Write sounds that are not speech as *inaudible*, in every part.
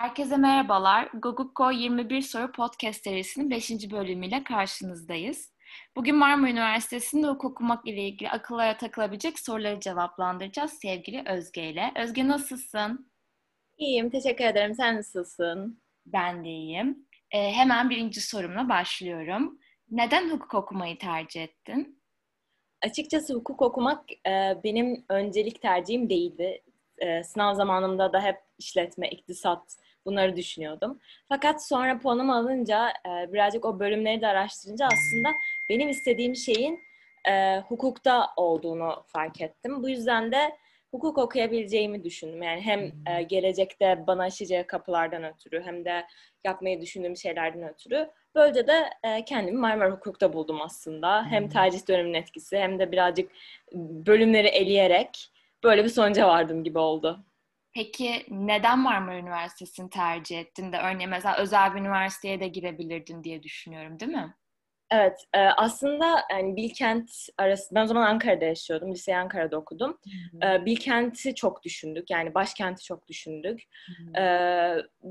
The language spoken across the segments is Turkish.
Herkese merhabalar. Gogukko 21 Soru Podcast serisinin 5. bölümüyle karşınızdayız. Bugün Marmara Üniversitesi'nde hukuk okumak ile ilgili akıllara takılabilecek soruları cevaplandıracağız sevgili Özge ile. Özge nasılsın? İyiyim, teşekkür ederim. Sen nasılsın? Ben de iyiyim. Ee, hemen birinci sorumla başlıyorum. Neden hukuk okumayı tercih ettin? Açıkçası hukuk okumak e, benim öncelik tercihim değildi. E, sınav zamanımda da hep işletme, iktisat bunları düşünüyordum. Fakat sonra puanımı alınca e, birazcık o bölümleri de araştırınca aslında benim istediğim şeyin e, hukukta olduğunu fark ettim. Bu yüzden de hukuk okuyabileceğimi düşündüm. Yani hem e, gelecekte bana açacağı kapılardan ötürü hem de yapmayı düşündüğüm şeylerden ötürü. Böylece de e, kendimi Marmara Hukuk'ta buldum aslında. Hem tercih döneminin etkisi hem de birazcık bölümleri eleyerek böyle bir sonuca vardım gibi oldu. Peki neden Marmara Üniversitesi'ni tercih ettin de örneğin mesela özel bir üniversiteye de girebilirdin diye düşünüyorum değil mi? Evet, e, aslında yani Bilkent arası, ben o zaman Ankara'da yaşıyordum, liseyi Ankara'da okudum. E, Bilkent'i çok düşündük, yani başkenti çok düşündük. E,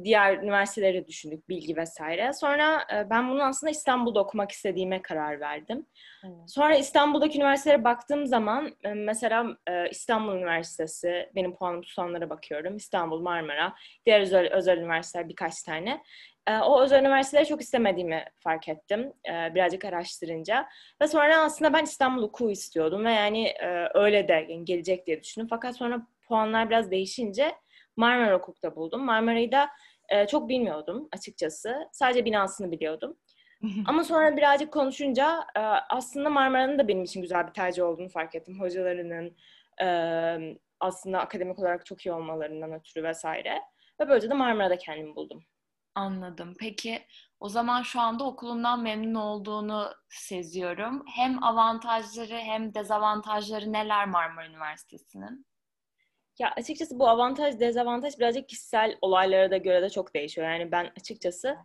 diğer üniversiteleri düşündük, bilgi vesaire. Sonra e, ben bunu aslında İstanbul'da okumak istediğime karar verdim. Sonra İstanbul'daki üniversitelere baktığım zaman, e, mesela e, İstanbul Üniversitesi, benim puanım tutanlara bakıyorum, İstanbul, Marmara, diğer özel, özel üniversiteler birkaç tane. Ee, o özel üniversiteleri çok istemediğimi fark ettim e, birazcık araştırınca. Ve sonra aslında ben İstanbul hukuku istiyordum ve yani e, öyle de gelecek diye düşündüm. Fakat sonra puanlar biraz değişince Marmara Hukuk'ta buldum. Marmara'yı da e, çok bilmiyordum açıkçası. Sadece binasını biliyordum. *laughs* Ama sonra birazcık konuşunca aslında Marmara'nın da benim için güzel bir tercih olduğunu fark ettim. Hocalarının aslında akademik olarak çok iyi olmalarından ötürü vesaire. Ve böylece de Marmara'da kendimi buldum. Anladım. Peki o zaman şu anda okulundan memnun olduğunu seziyorum. Hem avantajları hem dezavantajları neler Marmara Üniversitesi'nin? Ya açıkçası bu avantaj dezavantaj birazcık kişisel olaylara da göre de çok değişiyor. Yani ben açıkçası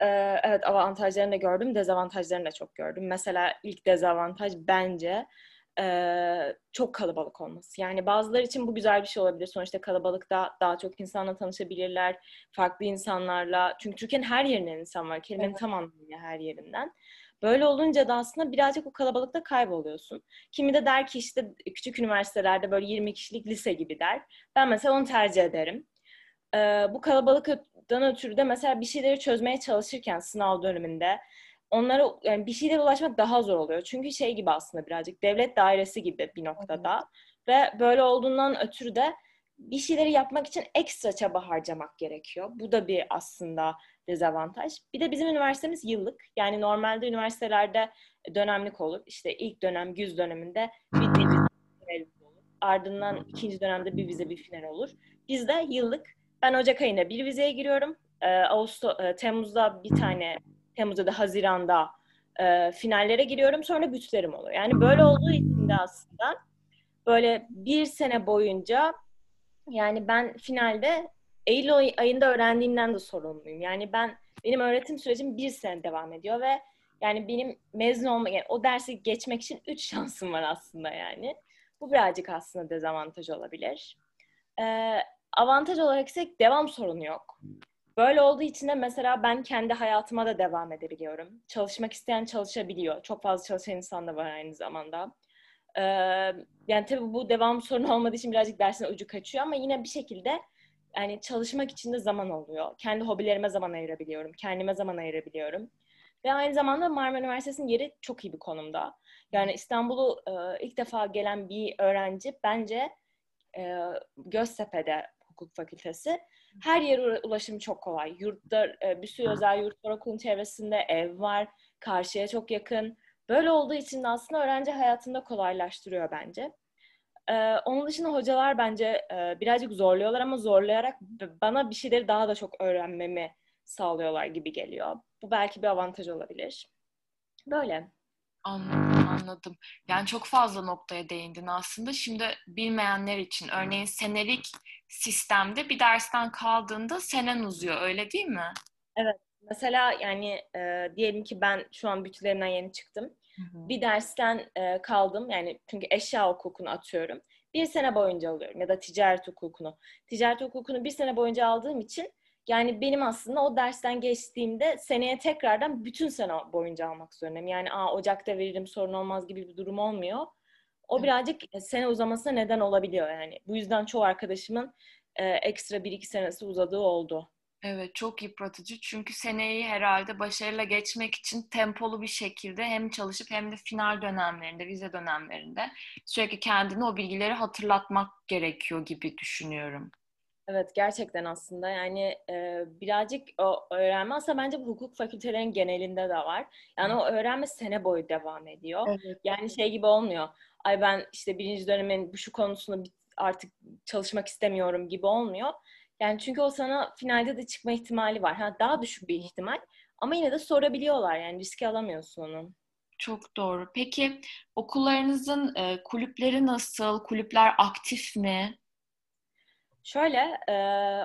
evet avantajlarını da gördüm, dezavantajlarını da çok gördüm. Mesela ilk dezavantaj bence e, çok kalabalık olması. Yani bazıları için bu güzel bir şey olabilir. Sonuçta kalabalıkta daha çok insanla tanışabilirler. Farklı insanlarla. Çünkü Türkiye'nin her yerinden insan var. Kelimenin evet. tam anlamıyla her yerinden. Böyle olunca da aslında birazcık o kalabalıkta kayboluyorsun. Kimi de der ki işte küçük üniversitelerde böyle 20 kişilik lise gibi der. Ben mesela onu tercih ederim. Ee, bu kalabalıktan ötürü de mesela bir şeyleri çözmeye çalışırken sınav döneminde onlara yani bir şeylere ulaşmak daha zor oluyor. Çünkü şey gibi aslında birazcık devlet dairesi gibi bir noktada. Ve böyle olduğundan ötürü de bir şeyleri yapmak için ekstra çaba harcamak gerekiyor. Bu da bir aslında dezavantaj. Bir de bizim üniversitemiz yıllık. Yani normalde üniversitelerde dönemlik olur. İşte ilk dönem, güz döneminde bir vize olur. Ardından ikinci dönemde bir vize, bir final olur. Bizde yıllık. Ben Ocak ayında bir vizeye giriyorum. Ee, Ağustos, e, Temmuz'da bir tane Temmuz'da da Haziran'da e, finallere giriyorum. Sonra bütlerim oluyor. Yani böyle olduğu için de aslında böyle bir sene boyunca yani ben finalde Eylül ayında öğrendiğimden de sorumluyum. Yani ben benim öğretim sürecim bir sene devam ediyor ve yani benim mezun olma, yani o dersi geçmek için üç şansım var aslında yani. Bu birazcık aslında dezavantaj olabilir. Ee, avantaj olarak ise devam sorunu yok. Böyle olduğu için de mesela ben kendi hayatıma da devam edebiliyorum. Çalışmak isteyen çalışabiliyor. Çok fazla çalışan insan da var aynı zamanda. Ee, yani tabii bu devam sorunu *laughs* olmadığı için birazcık dersin ucu kaçıyor ama yine bir şekilde yani çalışmak için de zaman oluyor. Kendi hobilerime zaman ayırabiliyorum. Kendime zaman ayırabiliyorum. Ve aynı zamanda Marmara Üniversitesi'nin yeri çok iyi bir konumda. Yani İstanbul'u e, ilk defa gelen bir öğrenci bence e, Göztepe'de hukuk fakültesi her yere ulaşım çok kolay. Yurtlar, e, bir sürü özel yurt var okulun çevresinde, ev var, karşıya çok yakın. Böyle olduğu için de aslında öğrenci hayatında kolaylaştırıyor bence. Ee, onun dışında hocalar bence e, birazcık zorluyorlar ama zorlayarak bana bir şeyleri daha da çok öğrenmemi sağlıyorlar gibi geliyor. Bu belki bir avantaj olabilir. Böyle. Anladım, anladım. Yani çok fazla noktaya değindin aslında. Şimdi bilmeyenler için örneğin senelik sistemde bir dersten kaldığında senen uzuyor öyle değil mi? Evet. Mesela yani e, diyelim ki ben şu an bütünlerinden yeni çıktım. Hı hı. Bir dersten e, kaldım yani çünkü eşya hukukunu atıyorum. Bir sene boyunca alıyorum ya da ticaret hukukunu. Ticaret hukukunu bir sene boyunca aldığım için Yani benim aslında o dersten geçtiğimde seneye tekrardan bütün sene boyunca almak zorundayım. Yani Aa, Ocak'ta veririm sorun olmaz gibi bir durum olmuyor. O birazcık sene uzamasına neden olabiliyor yani. Bu yüzden çoğu arkadaşımın e, ekstra bir iki senesi uzadığı oldu. Evet çok yıpratıcı çünkü seneyi herhalde başarıyla geçmek için tempolu bir şekilde hem çalışıp hem de final dönemlerinde, vize dönemlerinde sürekli kendini o bilgileri hatırlatmak gerekiyor gibi düşünüyorum. Evet gerçekten aslında yani e, birazcık o öğrenme aslında bence bu hukuk fakültelerinin genelinde de var. Yani o öğrenme sene boyu devam ediyor. Evet. Yani şey gibi olmuyor. Ay ben işte birinci dönemin bu şu konusunda artık çalışmak istemiyorum gibi olmuyor. Yani çünkü o sana finalde de çıkma ihtimali var. Ha, daha düşük bir ihtimal ama yine de sorabiliyorlar yani riski alamıyorsun onu. Çok doğru. Peki okullarınızın e, kulüpleri nasıl? Kulüpler aktif mi? Şöyle e,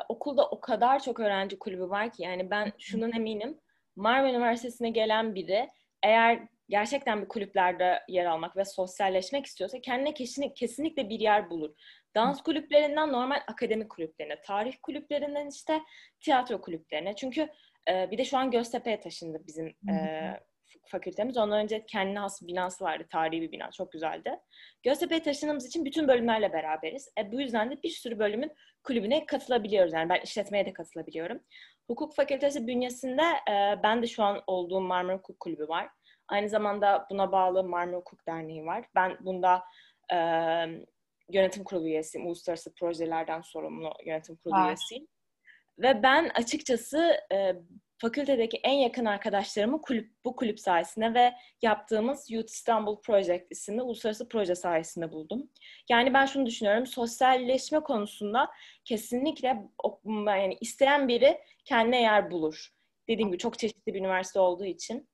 okulda o kadar çok öğrenci kulübü var ki yani ben şunun eminim. Marmara Üniversitesi'ne gelen biri eğer gerçekten bir kulüplerde yer almak ve sosyalleşmek istiyorsa kendine kesinlikle bir yer bulur. Dans kulüplerinden normal akademik kulüplerine, tarih kulüplerinden işte tiyatro kulüplerine. Çünkü e, bir de şu an Göztepe'ye taşındı bizim e, fakültemiz. Ondan önce kendine has bir binası vardı. Tarihi bir bina. Çok güzeldi. Göztepe'ye taşındığımız için bütün bölümlerle beraberiz. E, bu yüzden de bir sürü bölümün kulübüne katılabiliyoruz. Yani ben işletmeye de katılabiliyorum. Hukuk fakültesi bünyesinde e, ben de şu an olduğum Marmara Hukuk Kulübü var. Aynı zamanda buna bağlı Marmara Hukuk Derneği var. Ben bunda e, yönetim kurulu üyesiyim. Uluslararası projelerden sorumlu yönetim kurulu evet. üyesiyim. Ve ben açıkçası e, fakültedeki en yakın arkadaşlarımı kulüp, bu kulüp sayesinde ve yaptığımız Youth İstanbul Project isimli uluslararası proje sayesinde buldum. Yani ben şunu düşünüyorum, sosyalleşme konusunda kesinlikle yani isteyen biri kendine yer bulur. Dediğim gibi çok çeşitli bir üniversite olduğu için.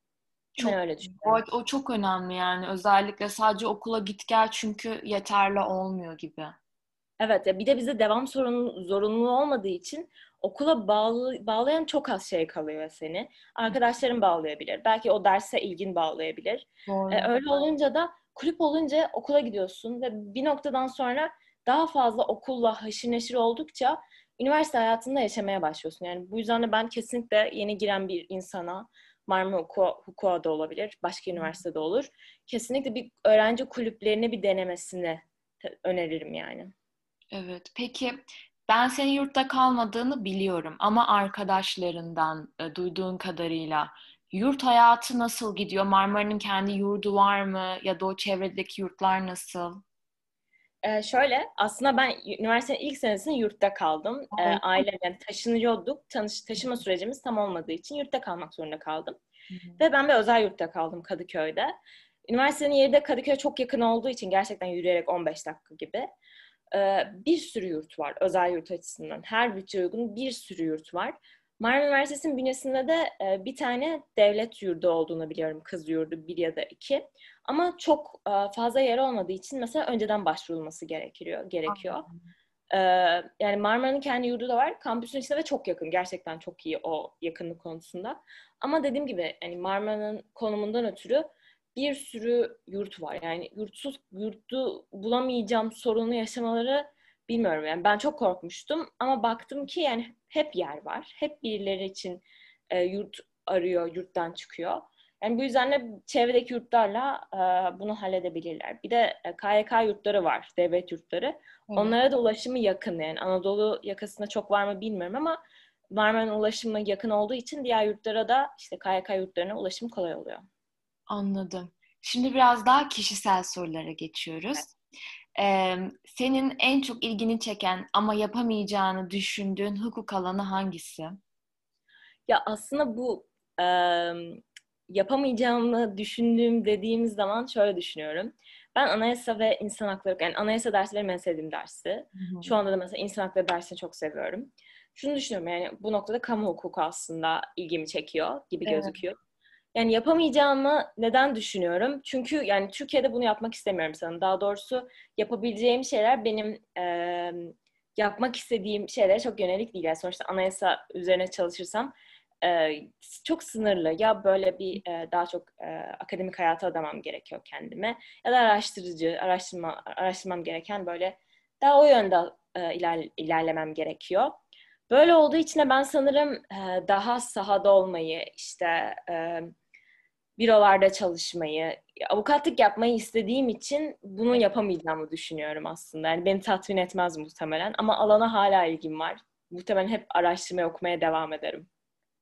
Çok, ben öyle düşünüyorum. O, o çok önemli yani. Özellikle sadece okula git gel çünkü yeterli olmuyor gibi. Evet ya bir de bize devam sorun, zorunluluğu olmadığı için okula bağlı, bağlayan çok az şey kalıyor seni. Arkadaşların bağlayabilir. Belki o derse ilgin bağlayabilir. Doğru. Ee, öyle olunca da kulüp olunca okula gidiyorsun ve bir noktadan sonra daha fazla okulla haşır neşir oldukça üniversite hayatında yaşamaya başlıyorsun. Yani bu yüzden de ben kesinlikle yeni giren bir insana Marmara Hukuka da olabilir, başka üniversitede olur. Kesinlikle bir öğrenci kulüplerini bir denemesini öneririm yani. Evet. Peki ben senin yurtta kalmadığını biliyorum ama arkadaşlarından e, duyduğun kadarıyla yurt hayatı nasıl gidiyor? Marmara'nın kendi yurdu var mı? Ya da o çevredeki yurtlar nasıl? Ee, şöyle, aslında ben üniversitenin ilk senesinde yurtta kaldım. Ee, ailemle taşınıyorduk. Tanış, taşıma sürecimiz tam olmadığı için yurtta kalmak zorunda kaldım. Hı-hı. Ve ben bir özel yurtta kaldım Kadıköy'de. Üniversitenin yeri de Kadıköy'e çok yakın olduğu için gerçekten yürüyerek 15 dakika gibi. Bir sürü yurt var özel yurt açısından. Her bütçe uygun bir sürü yurt var. Marmara Üniversitesi'nin bünyesinde de bir tane devlet yurdu olduğunu biliyorum. Kız yurdu bir ya da iki. Ama çok fazla yer olmadığı için mesela önceden başvurulması gerekiyor. gerekiyor. Yani Marmara'nın kendi yurdu da var. Kampüsün içinde ve çok yakın. Gerçekten çok iyi o yakınlık konusunda. Ama dediğim gibi yani Marmara'nın konumundan ötürü bir sürü yurt var. Yani yurtsuz yurdu bulamayacağım sorunu yaşamaları bilmiyorum. Yani ben çok korkmuştum ama baktım ki yani hep yer var. Hep birileri için e, yurt arıyor, yurttan çıkıyor. Yani bu yüzden de çevredeki yurtlarla e, bunu halledebilirler. Bir de e, KYK yurtları var, devlet yurtları. Evet. Onlara da ulaşımı yakın yani. Anadolu yakasında çok var mı bilmiyorum ama Marmara'nın ulaşımı yakın olduğu için diğer yurtlara da işte KYK yurtlarına ulaşım kolay oluyor. Anladım. Şimdi biraz daha kişisel sorulara geçiyoruz. Ee, senin en çok ilgini çeken ama yapamayacağını düşündüğün hukuk alanı hangisi? Ya aslında bu e, yapamayacağımı düşündüğüm dediğimiz zaman şöyle düşünüyorum. Ben anayasa ve insan hakları, yani anayasa dersi benim en sevdiğim dersi. Hı hı. Şu anda da mesela insan hakları dersini çok seviyorum. Şunu düşünüyorum yani bu noktada kamu hukuku aslında ilgimi çekiyor gibi evet. gözüküyor. Yani yapamayacağımı neden düşünüyorum? Çünkü yani Türkiye'de bunu yapmak istemiyorum sanırım. Daha doğrusu yapabileceğim şeyler benim e, yapmak istediğim şeylere çok yönelik değil. Yani sonuçta anayasa üzerine çalışırsam e, çok sınırlı. Ya böyle bir e, daha çok e, akademik hayata adamam gerekiyor kendime. Ya da araştırıcı, araştırma, araştırmam gereken böyle daha o yönde e, iler, ilerlemem gerekiyor. Böyle olduğu için de ben sanırım daha sahada olmayı, işte bürolarda çalışmayı, avukatlık yapmayı istediğim için bunu yapamayacağımı düşünüyorum aslında. Yani beni tatmin etmez muhtemelen ama alana hala ilgim var. Muhtemelen hep araştırmaya okumaya devam ederim.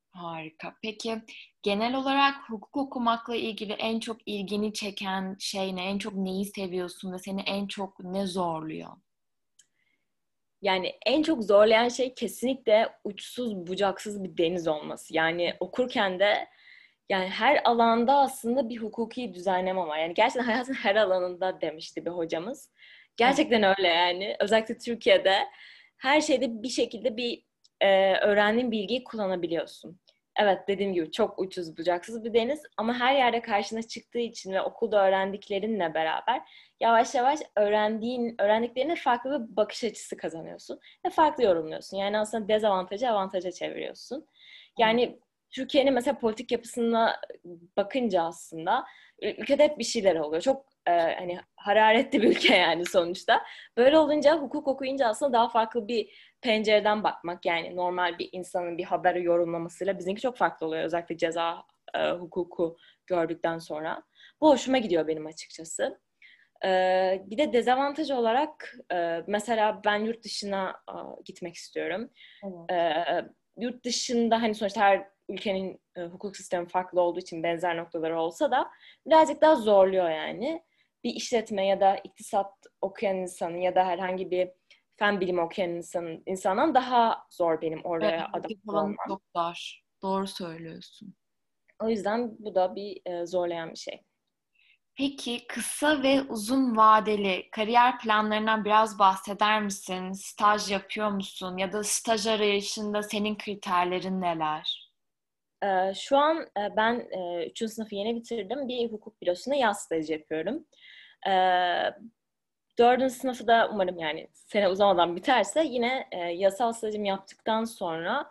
Harika. Peki genel olarak hukuk okumakla ilgili en çok ilgini çeken şey ne? En çok neyi seviyorsun ve seni en çok ne zorluyor? Yani en çok zorlayan şey kesinlikle uçsuz bucaksız bir deniz olması. Yani okurken de yani her alanda aslında bir hukuki düzenleme var. Yani gerçekten hayatın her alanında demişti bir hocamız. Gerçekten öyle yani. Özellikle Türkiye'de her şeyde bir şekilde bir e, öğrendiğin bilgiyi kullanabiliyorsun. Evet dediğim gibi çok ucuz bucaksız bir deniz ama her yerde karşına çıktığı için ve okulda öğrendiklerinle beraber yavaş yavaş öğrendiğin, öğrendiklerine farklı bir bakış açısı kazanıyorsun ve farklı yorumluyorsun. Yani aslında dezavantajı avantaja çeviriyorsun. Yani Türkiye'nin mesela politik yapısına bakınca aslında ülkede hep bir şeyler oluyor. Çok e, hani hararetli bir ülke *laughs* yani sonuçta. Böyle olunca hukuk okuyunca aslında daha farklı bir pencereden bakmak yani normal bir insanın bir haberi yorumlamasıyla bizimki çok farklı oluyor. Özellikle ceza e, hukuku gördükten sonra. Bu hoşuma gidiyor benim açıkçası. E, bir de dezavantaj olarak e, mesela ben yurt dışına e, gitmek istiyorum. Evet. E, yurt dışında hani sonuçta her ülkenin e, hukuk sistemi farklı olduğu için benzer noktaları olsa da birazcık daha zorluyor yani. Bir işletme ya da iktisat okuyan insanın ya da herhangi bir fen bilimi okuyan insanın, insandan daha zor benim oraya evet, adapte olmam. Çok dar. Doğru söylüyorsun. O yüzden bu da bir e, zorlayan bir şey. Peki kısa ve uzun vadeli kariyer planlarından biraz bahseder misin? Staj yapıyor musun? Ya da staj arayışında senin kriterlerin neler? Şu an e, ben 3. E, sınıfı yeni bitirdim. Bir hukuk bürosunda yaz stajı yapıyorum. Ee, dördüncü sınıfı da umarım yani sene uzamadan biterse yine e, yasal stajımı yaptıktan sonra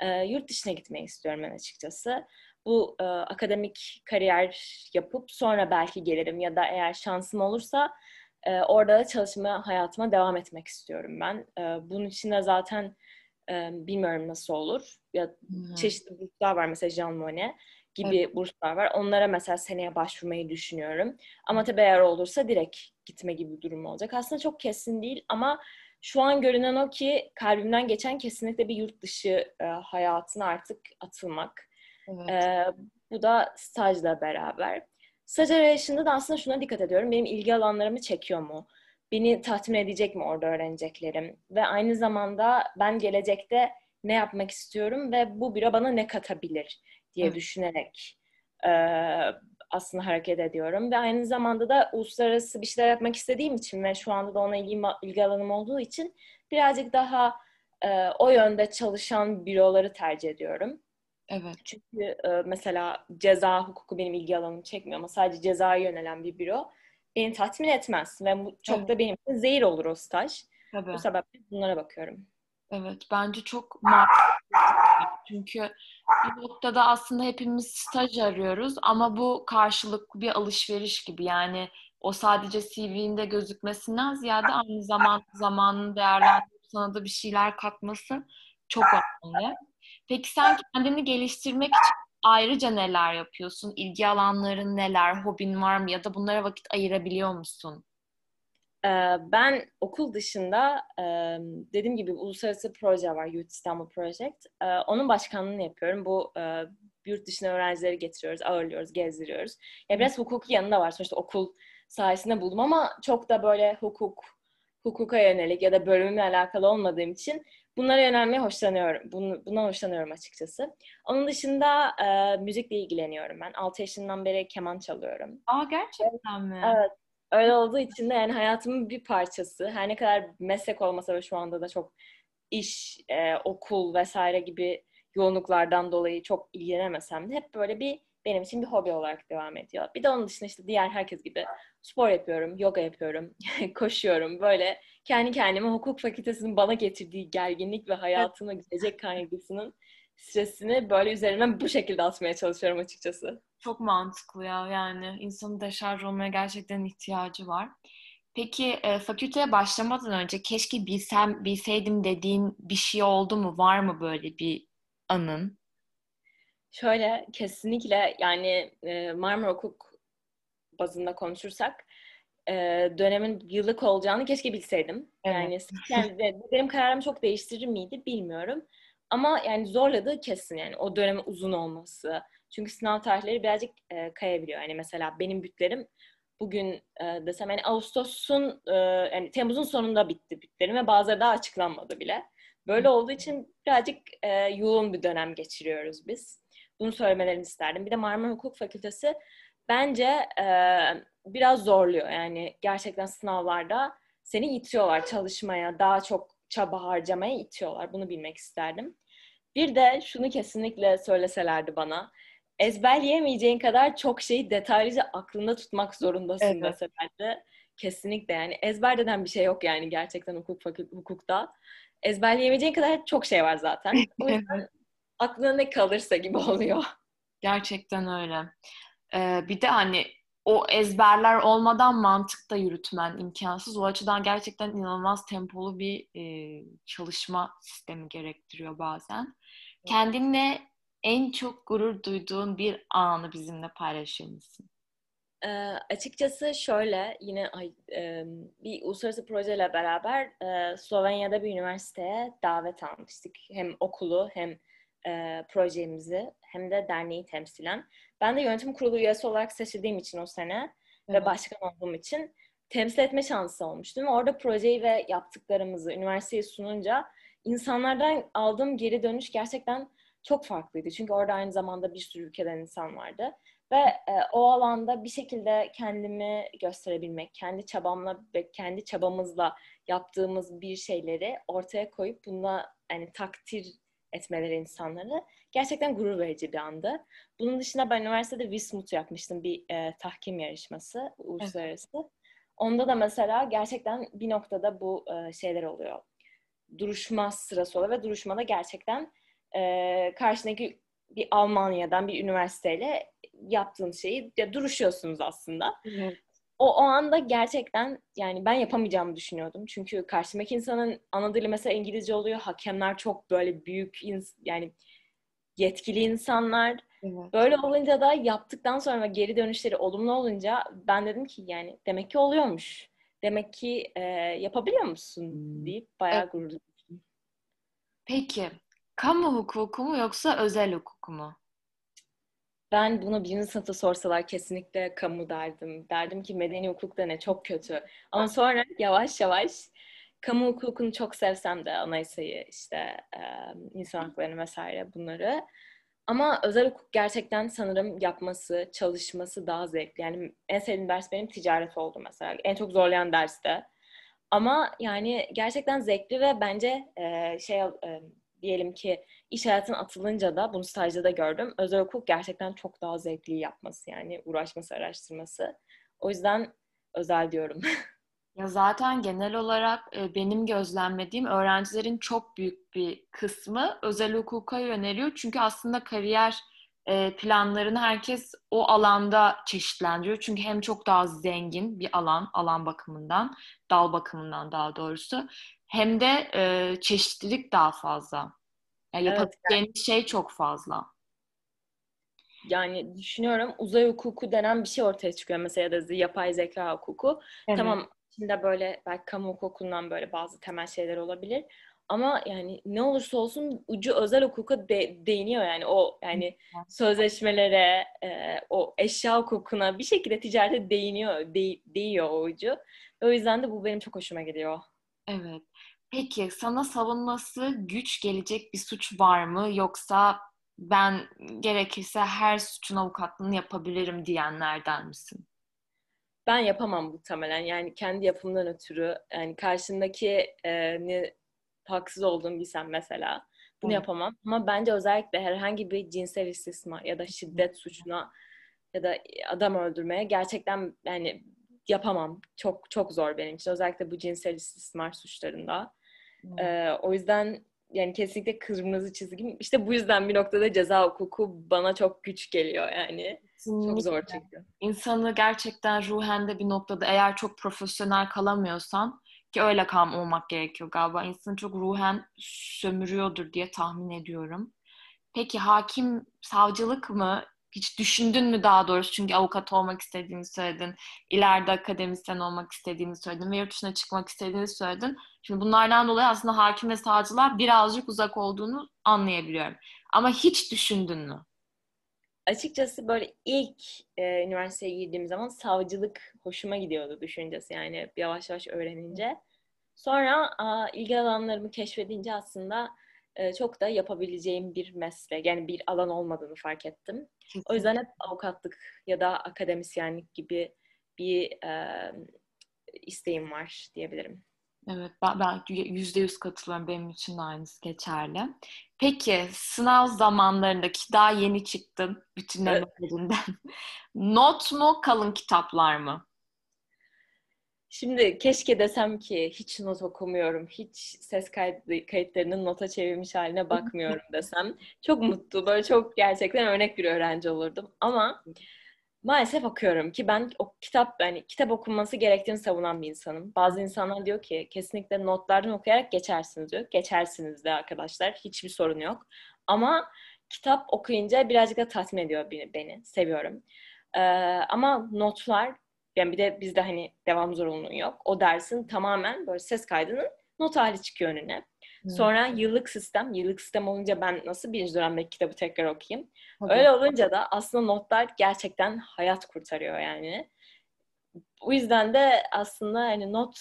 e, yurt dışına gitmeyi istiyorum ben açıkçası. Bu e, akademik kariyer yapıp sonra belki gelirim ya da eğer şansım olursa e, orada çalışma hayatıma devam etmek istiyorum ben. E, bunun için de zaten e, bilmiyorum nasıl olur. Ya hmm. çeşitli burslar var mesela Jean Monnet gibi evet. burslar var. Onlara mesela seneye başvurmayı düşünüyorum. Ama tabii eğer olursa direkt gitme gibi bir durum olacak. Aslında çok kesin değil ama şu an görünen o ki kalbimden geçen kesinlikle bir yurt dışı e, hayatına artık atılmak. Evet. E, bu da stajla beraber. Staj arayışında da aslında şuna dikkat ediyorum. Benim ilgi alanlarımı çekiyor mu? Beni tatmin edecek mi orada öğreneceklerim? Ve aynı zamanda ben gelecekte ne yapmak istiyorum ve bu bira bana ne katabilir diye evet. düşünerek e, aslında hareket ediyorum. Ve aynı zamanda da uluslararası bir şeyler yapmak istediğim için ve şu anda da ona ilgi, ilgi alanım olduğu için birazcık daha e, o yönde çalışan büroları tercih ediyorum. Evet. Çünkü e, mesela ceza hukuku benim ilgi alanımı çekmiyor ama sadece cezaya yönelen bir büro beni tatmin etmez ve bu çok evet. da benim için zehir olur o staj. Tabii. Bu sebeple bunlara bakıyorum. Evet, bence çok. Çünkü bir noktada aslında hepimiz staj arıyoruz ama bu karşılıklı bir alışveriş gibi. Yani o sadece CV'inde gözükmesinden ziyade aynı zaman zamanın değerlendirip sana da bir şeyler katması çok önemli. Peki sen kendini geliştirmek için ayrıca neler yapıyorsun? İlgi alanların neler? Hobin var mı? Ya da bunlara vakit ayırabiliyor musun? Ben okul dışında dediğim gibi uluslararası proje var Youth İstanbul Project. Onun başkanlığını yapıyorum. Bu yurt dışına öğrencileri getiriyoruz, ağırlıyoruz, gezdiriyoruz. Ya biraz hukuki yanında var. Sonuçta okul sayesinde buldum ama çok da böyle hukuk, hukuka yönelik ya da bölümümle alakalı olmadığım için bunlara yönelmeye hoşlanıyorum. Bunu, buna hoşlanıyorum açıkçası. Onun dışında e, müzikle ilgileniyorum ben. 6 yaşından beri keman çalıyorum. Aa gerçekten mi? Evet. Öyle olduğu için de yani hayatımın bir parçası. Her ne kadar meslek olmasa ve şu anda da çok iş, e, okul vesaire gibi yoğunluklardan dolayı çok ilgilenemesem de hep böyle bir benim için bir hobi olarak devam ediyor. Bir de onun dışında işte diğer herkes gibi spor yapıyorum, yoga yapıyorum, *laughs* koşuyorum. Böyle kendi kendime hukuk fakültesinin bana getirdiği gerginlik ve hayatıma gelecek kaygısının stresini böyle üzerime bu şekilde atmaya çalışıyorum açıkçası. Çok mantıklı ya yani insanın deşarj olmaya gerçekten ihtiyacı var. Peki e, fakülteye başlamadan önce keşke bilsem, bilseydim dediğin bir şey oldu mu? Var mı böyle bir anın? Şöyle kesinlikle yani e, Marmara Hukuk bazında konuşursak e, dönemin yıllık olacağını keşke bilseydim. Evet. Yani, *laughs* yani benim kararımı çok değiştirir miydi bilmiyorum. Ama yani zorladığı kesin yani o dönemin uzun olması. Çünkü sınav tarihleri birazcık e, kayabiliyor. Yani mesela benim bütlerim bugün e, desem yani Ağustos'un e, yani Temmuz'un sonunda bitti bütlerim ve bazıları daha açıklanmadı bile. Böyle olduğu için birazcık e, yoğun bir dönem geçiriyoruz biz. Bunu söylemelerini isterdim. Bir de Marmara Hukuk Fakültesi bence e, biraz zorluyor. Yani gerçekten sınavlarda seni itiyorlar çalışmaya, daha çok çaba harcamaya itiyorlar. Bunu bilmek isterdim. Bir de şunu kesinlikle söyleselerdi bana. Ezberleyemeyeceğin kadar çok şeyi detaylıca aklında tutmak zorundasın evet. deselerdi. Kesinlikle yani ezber denen bir şey yok yani gerçekten hukuk fakül hukukta. Ezberleyemeyeceğin kadar çok şey var zaten. *laughs* O yüzden aklına ne kalırsa gibi oluyor. Gerçekten öyle. Ee, bir de hani o ezberler olmadan mantık da yürütmen imkansız. O açıdan gerçekten inanılmaz tempolu bir e, çalışma sistemi gerektiriyor bazen. Kendinle en çok gurur duyduğun bir anı bizimle paylaşır mısın? E, açıkçası şöyle yine ay, e, bir uluslararası projeyle beraber e, Slovenya'da bir üniversiteye davet almıştık. Hem okulu hem e, projemizi hem de derneği temsilen. Ben de yönetim kurulu üyesi olarak seçildiğim için o sene evet. ve başkan olduğum için temsil etme şansı olmuştum. Orada projeyi ve yaptıklarımızı üniversiteye sununca insanlardan aldığım geri dönüş gerçekten çok farklıydı. Çünkü orada aynı zamanda bir sürü ülkeden insan vardı. Ve e, o alanda bir şekilde kendimi gösterebilmek, kendi çabamla ve kendi çabamızla yaptığımız bir şeyleri ortaya koyup buna yani takdir etmeleri insanları gerçekten gurur verici bir andı. Bunun dışında ben üniversitede Wismut yapmıştım bir e, tahkim yarışması uluslararası. Evet. Onda da mesela gerçekten bir noktada bu e, şeyler oluyor. Duruşma sırası oluyor ve duruşmada gerçekten e, karşındaki bir Almanya'dan bir üniversiteyle yaptığın şeyi ya duruşuyorsunuz aslında. Evet. O, o anda gerçekten yani ben yapamayacağımı düşünüyordum. Çünkü karşımdaki insanın ana dili mesela İngilizce oluyor. Hakemler çok böyle büyük yani yetkili insanlar. Evet. Böyle olunca da yaptıktan sonra geri dönüşleri olumlu olunca ben dedim ki yani demek ki oluyormuş. Demek ki e, yapabiliyor musun hmm. deyip bayağı evet. gurur duydum. Peki kamu hukuku mu yoksa özel hukuku mu? Ben bunu birinci sınıfta sorsalar kesinlikle kamu derdim. Derdim ki medeni hukuk da ne çok kötü. Ama sonra yavaş yavaş kamu hukukunu çok sevsem de anayasayı işte insan haklarını vesaire bunları. Ama özel hukuk gerçekten sanırım yapması, çalışması daha zevkli. Yani en sevdiğim ders benim ticaret oldu mesela. En çok zorlayan ders de. Ama yani gerçekten zevkli ve bence şey diyelim ki iş hayatına atılınca da bunu stajda da gördüm. Özel hukuk gerçekten çok daha zevkli yapması yani uğraşması, araştırması. O yüzden özel diyorum. *laughs* Ya zaten genel olarak e, benim gözlemlediğim öğrencilerin çok büyük bir kısmı özel hukuka yöneliyor. Çünkü aslında kariyer e, planlarını herkes o alanda çeşitlendiriyor. Çünkü hem çok daha zengin bir alan, alan bakımından, dal bakımından daha doğrusu. Hem de e, çeşitlilik daha fazla. Yani yapabileceğiniz evet. şey çok fazla. Yani düşünüyorum uzay hukuku denen bir şey ortaya çıkıyor mesela ya da yapay zeka hukuku. Evet. Tamam içinde böyle belki kamu hukukundan böyle bazı temel şeyler olabilir. Ama yani ne olursa olsun ucu özel hukuka de, değiniyor yani o yani sözleşmelere, e, o eşya hukukuna bir şekilde ticarete değiniyor, de, değiyor o ucu. O yüzden de bu benim çok hoşuma gidiyor. Evet. Peki sana savunması güç gelecek bir suç var mı yoksa ben gerekirse her suçun avukatlığını yapabilirim diyenlerden misin? Ben yapamam muhtemelen. Yani kendi yapımdan ötürü yani karşındaki e, ne, haksız olduğumu bilsem mesela bunu evet. yapamam. Ama bence özellikle herhangi bir cinsel istismar ya da şiddet suçuna ya da adam öldürmeye gerçekten yani yapamam. Çok çok zor benim için. Özellikle bu cinsel istismar suçlarında. Hmm. Ee, o yüzden yani kesinlikle kırmızı çizgim. İşte bu yüzden bir noktada ceza hukuku bana çok güç geliyor yani. Çok zor çünkü. İnsanı gerçekten ruhen de bir noktada eğer çok profesyonel kalamıyorsan ki öyle kalmamak gerekiyor galiba. İnsanı çok ruhen sömürüyordur diye tahmin ediyorum. Peki hakim savcılık mı? Hiç düşündün mü daha doğrusu? Çünkü avukat olmak istediğini söyledin. İleride akademisyen olmak istediğini söyledin. Ve yurt dışına çıkmak istediğini söyledin. Şimdi bunlardan dolayı aslında hakim ve savcılar birazcık uzak olduğunu anlayabiliyorum. Ama hiç düşündün mü? Açıkçası böyle ilk e, üniversiteye girdiğim zaman savcılık hoşuma gidiyordu düşüncesi yani yavaş yavaş öğrenince. Sonra a, ilgi alanlarımı keşfedince aslında e, çok da yapabileceğim bir meslek yani bir alan olmadığını fark ettim. O yüzden hep avukatlık ya da akademisyenlik gibi bir e, isteğim var diyebilirim. Evet, ben, yüzde yüz katılıyorum. Benim için de aynısı geçerli. Peki, sınav zamanlarındaki daha yeni çıktın bütünlemelerinden. Evet. *laughs* Not mu, kalın kitaplar mı? Şimdi keşke desem ki hiç not okumuyorum, hiç ses kayıt, kayıtlarının nota çevirmiş haline bakmıyorum desem. Çok mutlu, böyle çok gerçekten örnek bir öğrenci olurdum. Ama maalesef okuyorum ki ben o kitap yani kitap okunması gerektiğini savunan bir insanım. Bazı insanlar diyor ki kesinlikle notlardan okuyarak geçersiniz diyor. Geçersiniz de arkadaşlar. Hiçbir sorun yok. Ama kitap okuyunca birazcık da tatmin ediyor beni. beni. Seviyorum. Ee, ama notlar yani bir de bizde hani devam zorunluluğu yok. O dersin tamamen böyle ses kaydının not hali çıkıyor önüne. Sonra yıllık sistem, yıllık sistem olunca ben nasıl birinci dönemdeki kitabı tekrar okuyayım? Tabii. Öyle olunca da aslında notlar gerçekten hayat kurtarıyor yani. O yüzden de aslında hani not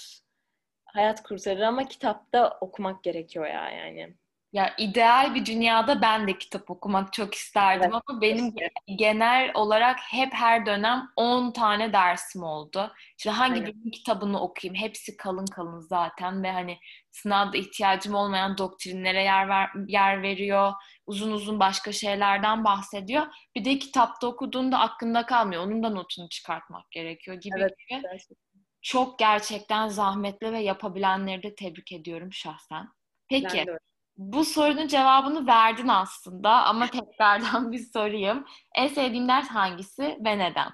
hayat kurtarır ama kitapta okumak gerekiyor ya yani. Ya ideal bir dünyada ben de kitap okumak çok isterdim evet. ama benim genel olarak hep her dönem 10 tane dersim oldu. İşte hangi Aynen. birinin kitabını okuyayım? Hepsi kalın kalın zaten ve hani sınavda ihtiyacım olmayan doktrinlere yer ver, yer veriyor. Uzun uzun başka şeylerden bahsediyor. Bir de kitapta okuduğunda aklında kalmıyor. Onun da notunu çıkartmak gerekiyor gibi evet, gibi. Gerçekten. Çok gerçekten zahmetli ve yapabilenleri de tebrik ediyorum şahsen. Peki bu sorunun cevabını verdin aslında ama tekrardan *laughs* bir sorayım. En sevdiğin ders hangisi ve neden?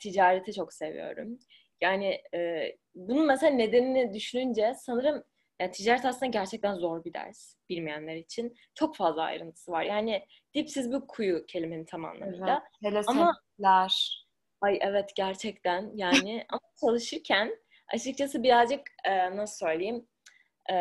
ticareti çok seviyorum. Yani e, bunun mesela nedenini düşününce sanırım yani ticaret aslında gerçekten zor bir ders bilmeyenler için. Çok fazla ayrıntısı var. Yani dipsiz bir kuyu kelimenin tam anlamıyla. Evet, ama Ay evet gerçekten yani *laughs* ama çalışırken açıkçası birazcık e, nasıl söyleyeyim e,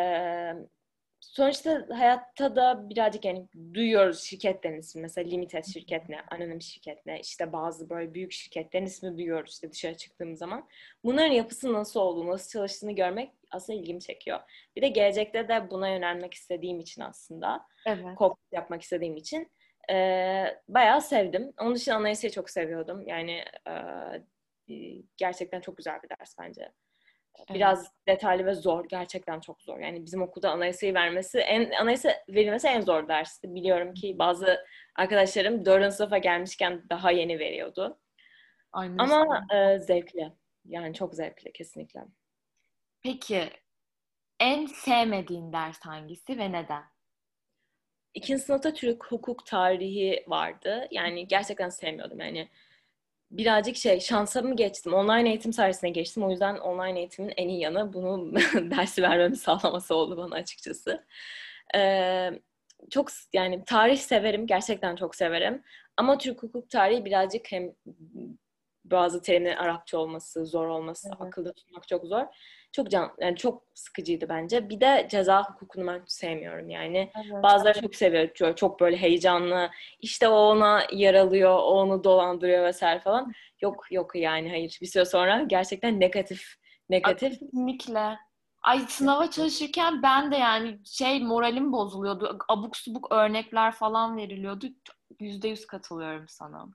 sonuçta hayatta da birazcık yani duyuyoruz şirketlerin ismi. Mesela limited şirket ne, anonim şirket ne, işte bazı böyle büyük şirketlerin ismi duyuyoruz işte dışarı çıktığımız zaman. Bunların yapısı nasıl olduğunu, nasıl çalıştığını görmek aslında ilgimi çekiyor. Bir de gelecekte de buna yönelmek istediğim için aslında, evet. yapmak istediğim için e, bayağı sevdim. Onun için anayasayı çok seviyordum. Yani e, gerçekten çok güzel bir ders bence. Biraz evet. detaylı ve zor. Gerçekten çok zor. Yani bizim okulda anayasayı vermesi, en anayasa verilmesi en zor dersti. Biliyorum ki bazı arkadaşlarım dördüncü sınıfa gelmişken daha yeni veriyordu. Aynen. Ama e, zevkli. Yani çok zevkli kesinlikle. Peki en sevmediğin ders hangisi ve neden? İkinci sınıfta Türk hukuk tarihi vardı. Yani gerçekten sevmiyordum. Yani birazcık şey şansa mı geçtim? Online eğitim sayesinde geçtim. O yüzden online eğitimin en iyi yanı bunu *laughs* dersi vermemi sağlaması oldu bana açıkçası. Ee, çok yani tarih severim. Gerçekten çok severim. Ama Türk hukuk tarihi birazcık hem bazı terimlerin Arapça olması, zor olması, evet. akılda tutmak çok zor. Çok can yani çok sıkıcıydı bence. Bir de ceza hukukunu ben sevmiyorum yani. Evet. Bazıları çok seviyor. Çok, böyle heyecanlı. İşte o ona yaralıyor, o onu dolandırıyor vesaire falan. Yok yok yani hayır. Bir süre sonra gerçekten negatif negatif. Kesinlikle. Ay sınava çalışırken ben de yani şey moralim bozuluyordu. Abuk subuk örnekler falan veriliyordu. Yüzde yüz katılıyorum sana.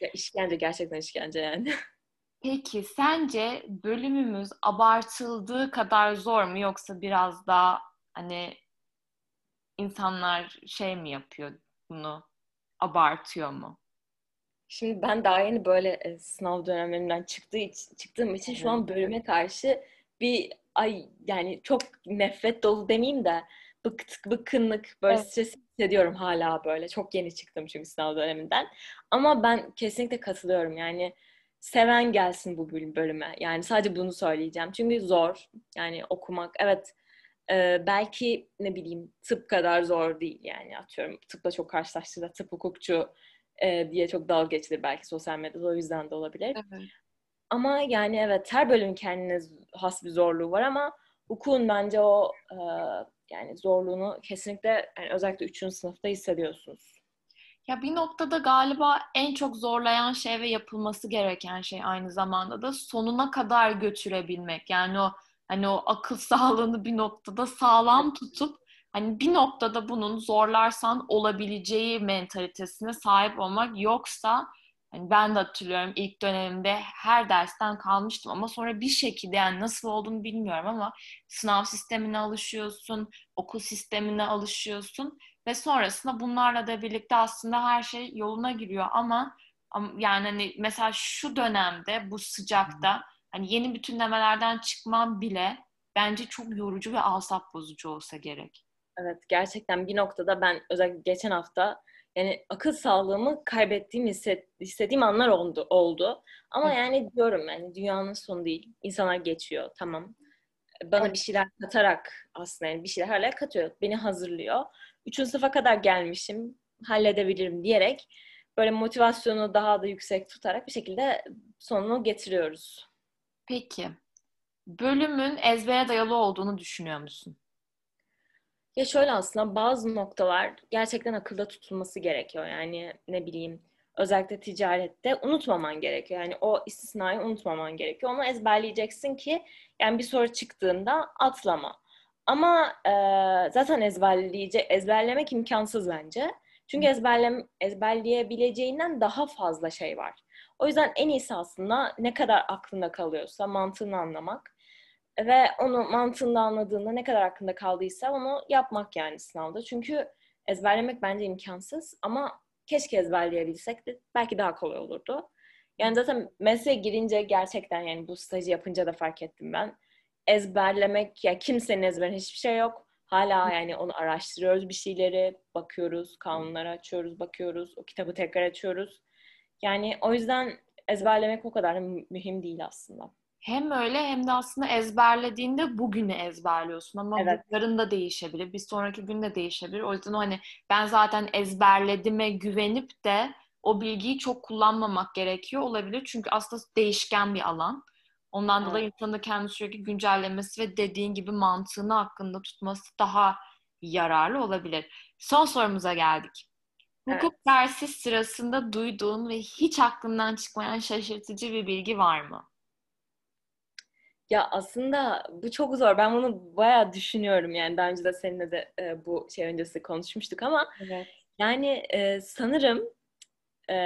Ya işkence gerçekten işkence yani. *laughs* Peki sence bölümümüz abartıldığı kadar zor mu yoksa biraz daha hani insanlar şey mi yapıyor bunu abartıyor mu? Şimdi ben daha yeni böyle e, sınav dönemlerinden çıktığı için, çıktığım için şu an bölüme karşı bir ay yani çok nefret dolu demeyeyim de bıktık, bıkkınlık, böyle Evet. stres hissediyorum hala böyle. Çok yeni çıktım çünkü sınav döneminden. Ama ben kesinlikle katılıyorum. Yani seven gelsin bu bölüm- bölüme. Yani sadece bunu söyleyeceğim. Çünkü zor. Yani okumak. Evet e, belki ne bileyim tıp kadar zor değil yani atıyorum. Tıpla çok karşılaştığında tıp hukukçu e, diye çok dalga geçilir belki sosyal medyada. O yüzden de olabilir. Evet. Ama yani evet her bölümün kendine has bir zorluğu var ama hukukun bence o e, yani zorluğunu kesinlikle yani özellikle 3. sınıfta hissediyorsunuz. Ya bir noktada galiba en çok zorlayan şey ve yapılması gereken şey aynı zamanda da sonuna kadar götürebilmek. Yani o hani o akıl *laughs* sağlığını bir noktada sağlam tutup hani bir noktada bunun zorlarsan olabileceği mentalitesine sahip olmak yoksa hani ben de hatırlıyorum ilk dönemimde her dersten kalmıştım ama sonra bir şekilde yani nasıl olduğunu bilmiyorum ama sınav sistemine alışıyorsun, okul sistemine alışıyorsun ve sonrasında bunlarla da birlikte aslında her şey yoluna giriyor ama yani hani mesela şu dönemde bu sıcakta hani yeni bütünlemelerden çıkmam bile bence çok yorucu ve asap bozucu olsa gerek. Evet gerçekten bir noktada ben özellikle geçen hafta yani akıl sağlığımı kaybettiğim hisset, hissettiğim anlar oldu, oldu. Ama Evet. yani diyorum yani dünyanın sonu değil. İnsanlar geçiyor tamam. Bana Evet. bir şeyler katarak aslında yani bir şeyler hala katıyor. Beni hazırlıyor. Üçüncü sınıfa kadar gelmişim. Halledebilirim diyerek böyle motivasyonu daha da yüksek tutarak bir şekilde sonunu getiriyoruz. Peki, bölümün ezbere dayalı olduğunu düşünüyor musun? Ya şöyle aslında bazı noktalar gerçekten akılda tutulması gerekiyor. Yani ne bileyim özellikle ticarette unutmaman gerekiyor. Yani o istisnayı unutmaman gerekiyor. Onu ezberleyeceksin ki yani bir soru çıktığında atlama. Ama e, zaten ezberleyecek, ezberlemek imkansız bence. Çünkü ezberlem, ezberleyebileceğinden daha fazla şey var. O yüzden en iyisi aslında ne kadar aklında kalıyorsa mantığını anlamak ve onu mantığında anladığında ne kadar aklında kaldıysa onu yapmak yani sınavda. Çünkü ezberlemek bence imkansız ama keşke ezberleyebilsek de belki daha kolay olurdu. Yani zaten mesleğe girince gerçekten yani bu stajı yapınca da fark ettim ben. Ezberlemek ya kimsenin ezberine hiçbir şey yok. Hala yani onu araştırıyoruz bir şeyleri, bakıyoruz, kanunları açıyoruz, bakıyoruz, o kitabı tekrar açıyoruz. Yani o yüzden ezberlemek o kadar mühim değil aslında. Hem öyle hem de aslında ezberlediğinde bugünü ezberliyorsun ama Evet. yarın da değişebilir, bir sonraki gün de değişebilir. O yüzden o hani ben zaten ezberledime güvenip de o bilgiyi çok kullanmamak gerekiyor olabilir. Çünkü aslında değişken bir alan. Ondan Evet. dolayı insanın da kendini sürekli güncellemesi ve dediğin gibi mantığını hakkında tutması daha yararlı olabilir. Son sorumuza geldik. Hukuk dersi sırasında duyduğun ve hiç aklından çıkmayan şaşırtıcı bir bilgi var mı? Ya aslında bu çok zor. Ben bunu bayağı düşünüyorum yani. Daha önce de seninle de e, bu şey öncesi konuşmuştuk ama Evet. yani e, sanırım e,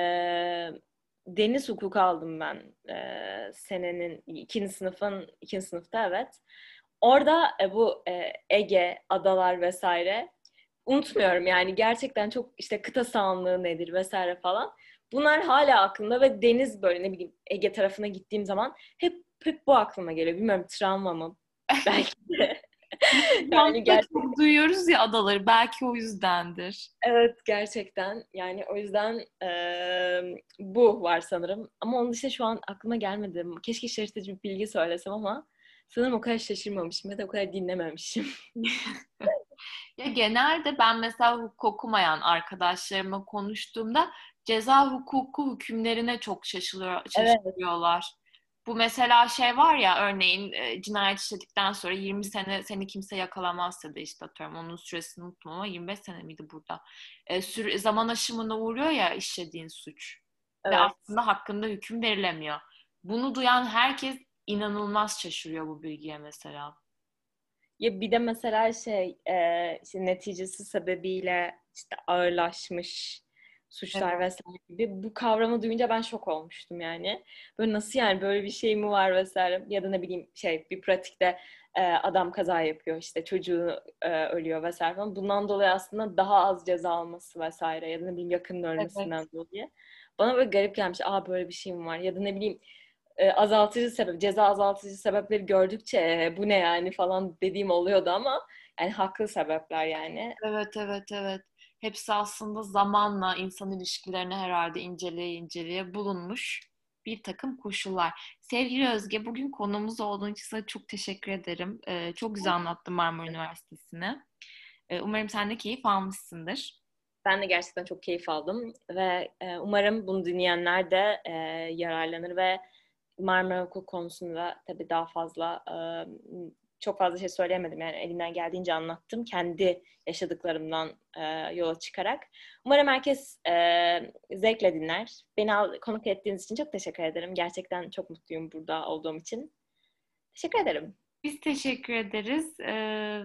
deniz hukuku aldım ben e, senenin ikinci sınıfın ikinci sınıfta evet. Orada e, bu e, Ege, adalar vesaire unutmuyorum yani gerçekten çok işte kıta sahanlığı nedir vesaire falan. Bunlar hala aklımda ve deniz böyle ne bileyim Ege tarafına gittiğim zaman hep hep bu aklıma geliyor. Bilmiyorum travma mı? *laughs* Belki de. *laughs* Yani gerçekten çok duyuyoruz ya adaları. Belki o yüzdendir. evet gerçekten yani o yüzden eee, bu var sanırım. Ama onun dışında şu an aklıma gelmedi. Keşke şaşırtıcı bir bilgi söylesem ama sanırım o kadar şaşırmamışım ya da o kadar dinlememişim. *laughs* Ya genelde ben mesela hukuk okumayan arkadaşlarıma konuştuğumda ceza hukuku hükümlerine çok şaşılıyor, Evet. Bu mesela şey var ya örneğin e, cinayet işledikten sonra 20 sene seni kimse yakalamazsa da işte atıyorum onun süresini unutmam ama 25 sene miydi burada? E, süre, zaman aşımına uğruyor ya işlediğin suç. Ve Evet. aslında hakkında hüküm verilemiyor. Bunu duyan herkes inanılmaz şaşırıyor bu bilgiye mesela. Ya bir de mesela şey e, işte neticesi sebebiyle işte ağırlaşmış suçlar Evet. vesaire gibi bu kavramı duyunca ben şok olmuştum yani. Böyle nasıl yani böyle bir şey mi var vesaire ya da ne bileyim şey bir pratikte e, adam kaza yapıyor işte çocuğu e, ölüyor vesaire falan. Bundan dolayı aslında daha az ceza alması vesaire ya da ne bileyim yakının ölmesinden dolayı. Bana böyle garip gelmiş. Aa böyle bir şey mi var? Ya da ne bileyim e, azaltıcı sebep, ceza azaltıcı sebepleri gördükçe "E, bu ne yani falan dediğim oluyordu ama Yani haklı sebepler yani. Evet, evet, evet. Hepsi aslında zamanla insan ilişkilerini herhalde inceleye inceleye bulunmuş bir takım koşullar. Sevgili Özge, bugün konumuz olduğun için sana çok teşekkür ederim. Ee, çok güzel anlattın Marmara Üniversitesi'ni. Ee, umarım sen de keyif almışsındır. Ben de gerçekten çok keyif aldım ve e, umarım bunu dinleyenler de e, yararlanır ve Marmara Hukuk konusunda tabii daha fazla e, çok fazla şey söyleyemedim yani elimden geldiğince anlattım kendi yaşadıklarımdan e, yola çıkarak. Umarım herkes e, zevkle dinler. Beni al, konuk ettiğiniz için çok teşekkür ederim. Gerçekten çok mutluyum burada olduğum için. Teşekkür ederim. Biz teşekkür ederiz. Ee,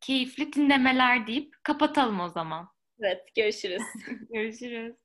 keyifli dinlemeler deyip kapatalım o zaman. Evet, görüşürüz. *laughs* Görüşürüz.